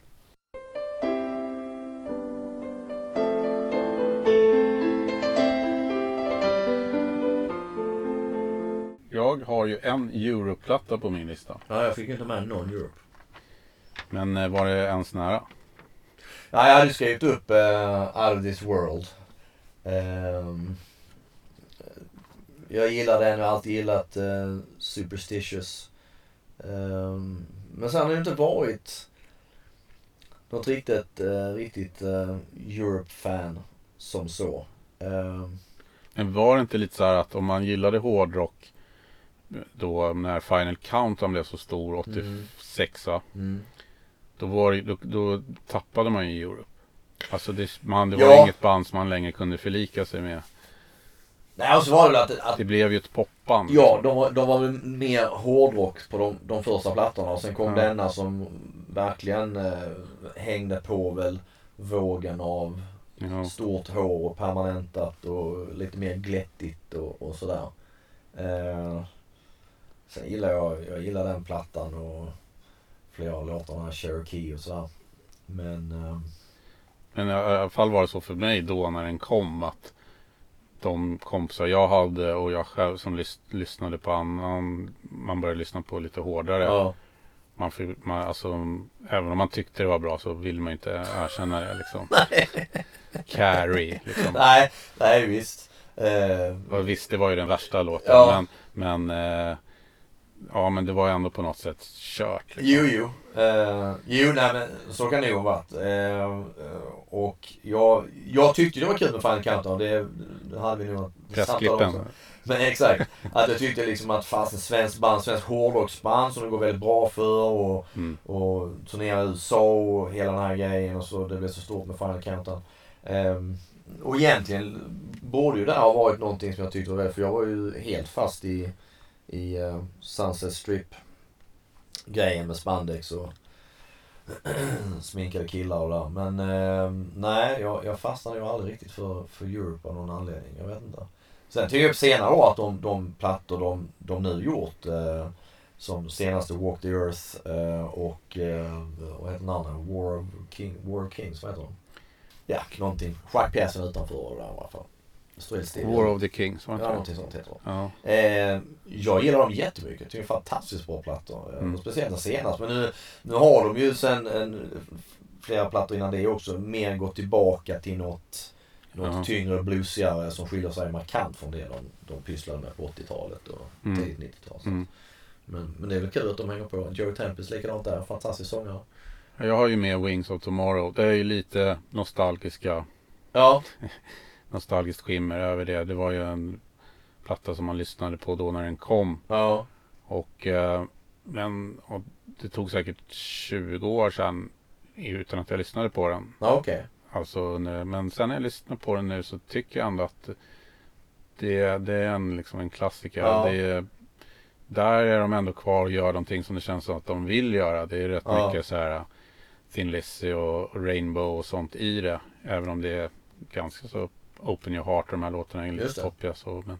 Jag har ju en Europlatta på min lista. Ja, jag fick inte med någon Europe. Men eh, var det ens nära? Ja, jag hade skrivit upp uh, Out of this world. Ehm, jag gillar den, jag har alltid gillat eh, Superstitious. Ehm, men sen har det inte varit något riktigt, uh, riktigt uh, Europe-fan som så. Ehm, Men var det inte lite så här att om man gillade hårdrock då när Final Countdown blev så stor, 86 va? mm. Då, var, då, då tappade man ju Europe. Alltså det, man, det Ja. var inget band som man längre kunde förlika sig med. Nej, och så var det väl att, att Det blev ju ett popband. Ja, de, var- de var väl mer hårdrock på de, de första plattorna och sen kom Ja. denna som verkligen eh, hängde på väl vågen av Ja. stort hår och permanentat och lite mer glättigt och, och sådär. Eh, sen gillar jag, jag gillar den plattan och flera av låtarna, Cherokee och sådär. Men eh, Men i alla fall var det så för mig då när den kom att de kompisar jag hade och jag själv som lys- lyssnade på annan, man började lyssna på lite hårdare. ja, Man, fick- man, alltså, även om man tyckte det var bra så vill man inte erkänna det liksom. (laughs) Carrie liksom. nej, nej visst. Och visst, det var ju den värsta låten. Ja. Men, men eh, ja, men det var ju ändå på något sätt kört. Liksom. Jo, jo. Uh, jo, nej men så kan det ju ha varit. Eh, eh, och jag, jag tyckte det var kul med Final Countdown. Det, det hade vi nog Pressklippen. också. Men exakt. Att jag tyckte liksom att fasen svensk band, svensk hårdrocksband som det går väldigt bra för och, Mm. och turnera i USA och hela den här grejen och så. Det blev så stort med Final Countdown. Ehm, och egentligen borde ju det ha varit någonting som jag tyckte var väldigt, för jag var ju helt fast i, i uh, Sunset Strip grejen med spandex och (clears throat) sminkade killar och där. Men eh, nej, jag, jag fastnade ju aldrig riktigt för, för Europe av någon anledning. Jag vet inte. Sen tycker jag på senare år att de, de plattor de, de nu gjort eh, som senaste Walk the Earth eh, och eh, vad heter den andra? War of, King, War of Kings, vad heter de? Ja, någonting. Schackpjäsen utanför och där i alla fall. Står helt still. War of the Kings, var det Ja, någonting sånt heter. Ja. Eh, jag gillar dem jättemycket. Tycker det är fantastiskt bra plattor. Eh, Mm. Speciellt den senaste. Men nu, nu har de ju sen en, flera plattor innan det också mer gått tillbaka till något, något Ja. tyngre bluesigare som skiljer sig markant från det de, de pysslade med på 80-talet och Mm. tidigt 90-tal. Så. Mm. Men, men det är väl kul att de hänger på. Joe Tempest likadant där. Fantastisk sångare. Jag har ju med Wings of Tomorrow. Det är ju lite nostalgiska, Ja. (laughs) nostalgiskt skimmer över det. Det var ju en platta som man lyssnade på då när den kom. Ja. Och, eh, men, och det tog säkert 20 år sedan utan att jag lyssnade på den. Ja, okej. Alltså, men sen när jag lyssnar på den nu så tycker jag ändå att det, det är en, liksom en klassiker. Ja. Är, där är de ändå kvar och gör någonting som det känns som att de vill göra. Det är rätt Ja. mycket så här Thin Lizzy och Rainbow och sånt i det. Även om det är ganska så Open Your Heart och de här låtarna är lite toppiga. Så, men,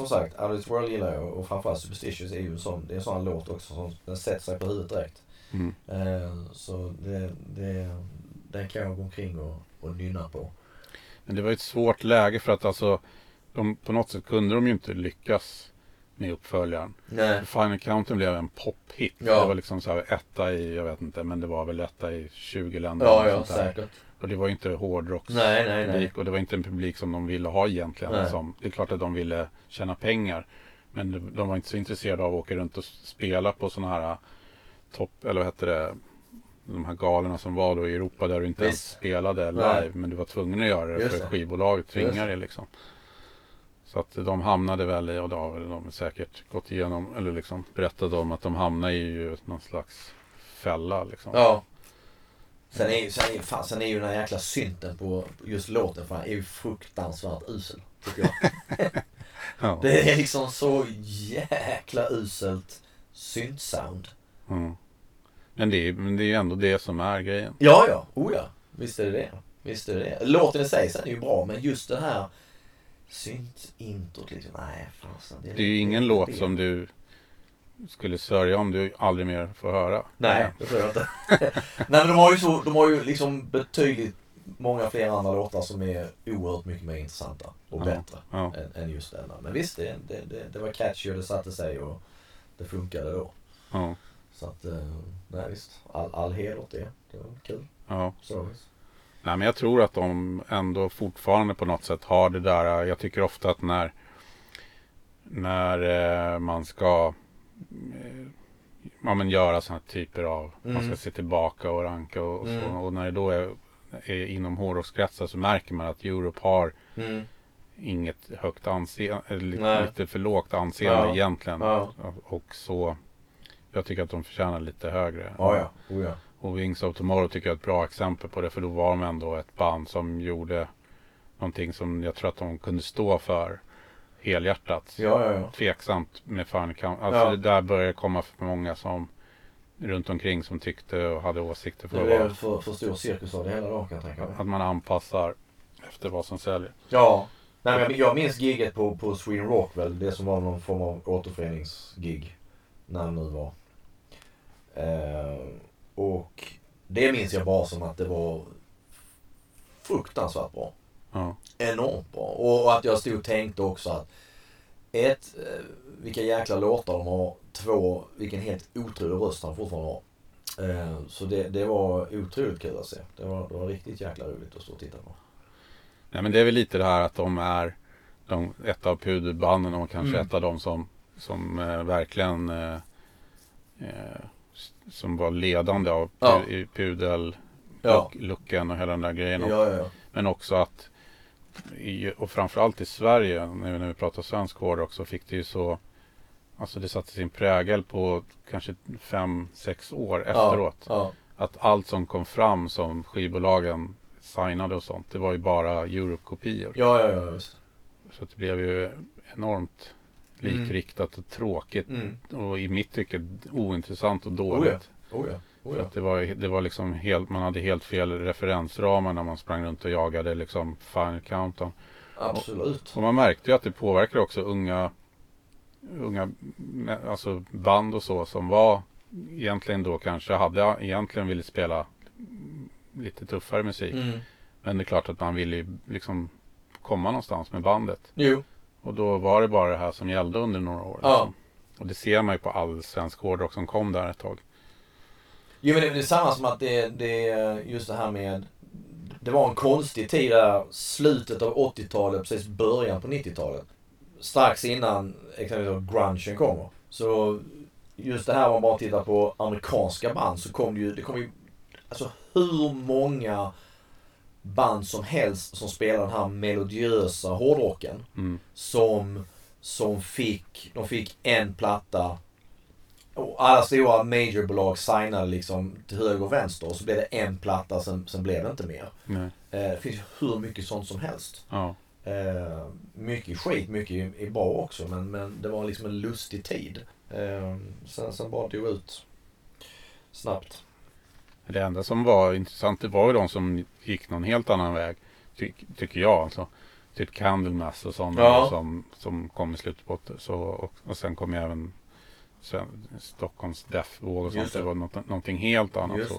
som sagt, Out of this world gillar jag och framförallt Superstitious är ju en sån, det är en sån låt också som den sätter sig på huvudet direkt. mm. Eh, så det, det, den kan jag gå omkring och, och nynna på. men det var ju ett svårt läge för att alltså de, på något sätt kunde de ju inte lyckas med uppföljaren. Nej. Final Countdown blev en pophit. Ja. Det var liksom så här etta i, jag vet inte, men det var väl etta i 20 länder. Ja, ja, säkert. Och det var ju inte hårdrocks Nej, nej, nej. publik och det var inte en publik som de ville ha egentligen. Nej. Som, det är klart att de ville tjäna pengar. Men de, var inte så intresserade av att åka runt och spela på sådana här topp, eller vad heter det, de här galorna som var då i Europa där du inte ens Visst. spelade Nej. live. Men du var tvungen att göra det Just för det. skivbolaget tvingar det liksom. Så att de hamnade väl i, och då har de säkert gått igenom, eller liksom berättat om att de hamnade i ju någon slags fälla liksom. Ja. Sen är, sen, är, fan, sen är ju den här jäkla synten på just låten fan, är ju fruktansvärt usel. Tycker jag. (laughs) Ja. Det är liksom så jäkla uselt syntsound. Mm. Men, det är, men det är ju ändå det som är grejen. Ja, ja. Oh ja. Visst är det det. Visst är det det. Låten i sig sen är ju bra, men just det här synt-introt liksom. Nej, fasen. Det är ju ingen låt som du skulle sörja om du aldrig mer får höra. Nej, det tror jag inte. (laughs) Nej men de har ju så, de har ju liksom betydligt många fler andra låtar som är oerhört mycket mer intressanta och Ja, bättre ja. än, än just denna. Men visst, det, det, det, det var catchy och det satte sig och det funkade då. Ja, Så att, eh, nej visst. All, all heder åt det. Det var kul. ja. Service. Nej, men jag tror att de ändå fortfarande på något sätt har det där. Jag tycker ofta att när, när eh, man ska ja, men göra sådana typer av, man ska Mm. se tillbaka och ranka och, och så. Mm. Och när det då är, är inom hårdrockskretsar så märker man att Europe har Mm. inget högt anseende, lite, lite för lågt anseende Ja. egentligen. Ja. Och så, jag tycker att de förtjänar lite högre. Ja, ja. Oh, ja. Och Wings of Tomorrow tycker jag är ett bra exempel på det. För då var de ändå ett band som gjorde någonting som jag tror att de kunde stå för helhjärtat. Ja, ja, ja. Tveksamt med Count. Alltså Ja. det där började komma för många som runt omkring som tyckte och hade åsikter Det för, blev vad, för, för stor cirkus av det hela då kan jag tänka mig. att man anpassar efter vad som säljer. Ja. Nej, men jag, jag minns giget på, på Sweden Rock väl. Det som var någon form av återföreningsgig. När det nu var. Eh, och det minns jag bara som att det var fruktansvärt bra. Ja, Enormt bra. Och, att jag stod och tänkte också att ett, eh, vilka jäkla låtar de har. Två, vilken helt otrolig röst han fortfarande har. Eh, så det, det var otroligt kul att se. Det var, det var riktigt jäkla roligt att stå och titta på. Nej men det är väl lite det här att de är de, ett av pudelbanden och kanske Mm. ett av de som, som eh, verkligen eh, eh, som var ledande av Ja. pudel Ja. och hela den där grejen. Ja, ja. Men också att i, och framförallt i Sverige nu när vi pratar svensk hårdrock så fick det ju så Alltså det satte sin prägel på kanske fem sex år efteråt. Ja. Att allt som kom fram som skivbolagen signade och sånt. Det var ju bara Europe-kopior. Ja, ja, ja, visst. Så det blev ju enormt likriktat och tråkigt. Mm. Och i mitt tycke ointressant och Oh dåligt. ja. Oh ja. Oh ja. att det var, det var liksom helt, man hade helt fel referensramar när man sprang runt och jagade liksom Final Countdown. Absolut. Och man märkte ju att det påverkar också unga, unga alltså band och så som var egentligen då kanske hade egentligen ville spela lite tuffare musik. Mm. Men det är klart att man ville ju liksom komma någonstans med bandet. Jo. Och då var det bara det här som gällde under några år. Ja. Liksom. Och det ser man ju på all svensk hårdrock som kom där ett tag. Jo men det, det är samma som att det, det är just det här med Det var en konstig tid där, slutet av 80-talet, precis början på 90-talet. Strax innan exempelvis grungen kommer. Så just det här om man bara tittar på amerikanska band så kom det ju, det kom ju Alltså hur många band som helst som spelar den här melodiösa hårdrocken. Mm. som, som fick, de fick en platta alla stora majorbolag signade liksom till höger och vänster och så blev det en platta, sen, sen blev det inte mer. Nej. Eh, det finns ju hur mycket sånt som helst. Ja. Eh, mycket skit, mycket är- bra också men, men det var liksom en lustig tid. Eh, sen, sen bara dog ut snabbt. Det enda som var intressant det var ju de som gick någon helt annan väg. Ty, tycker jag alltså. Typ Candlemass och sådana Ja. som, som kom i slutet på det. så och, och sen kom ju även Stockholms Death-våg och sånt. Det. Det var något, någonting helt annat.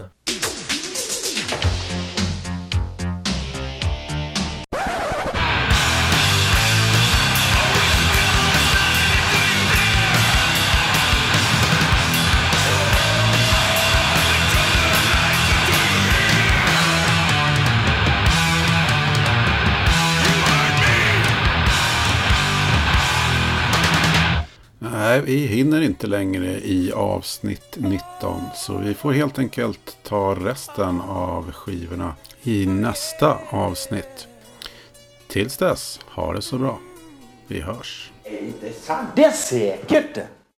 Nej, vi hinner inte längre i avsnitt 19. Så vi får helt enkelt ta resten av skivorna i nästa avsnitt. Tills dess, ha det så bra. Vi hörs. Är det sant? Det är säkert!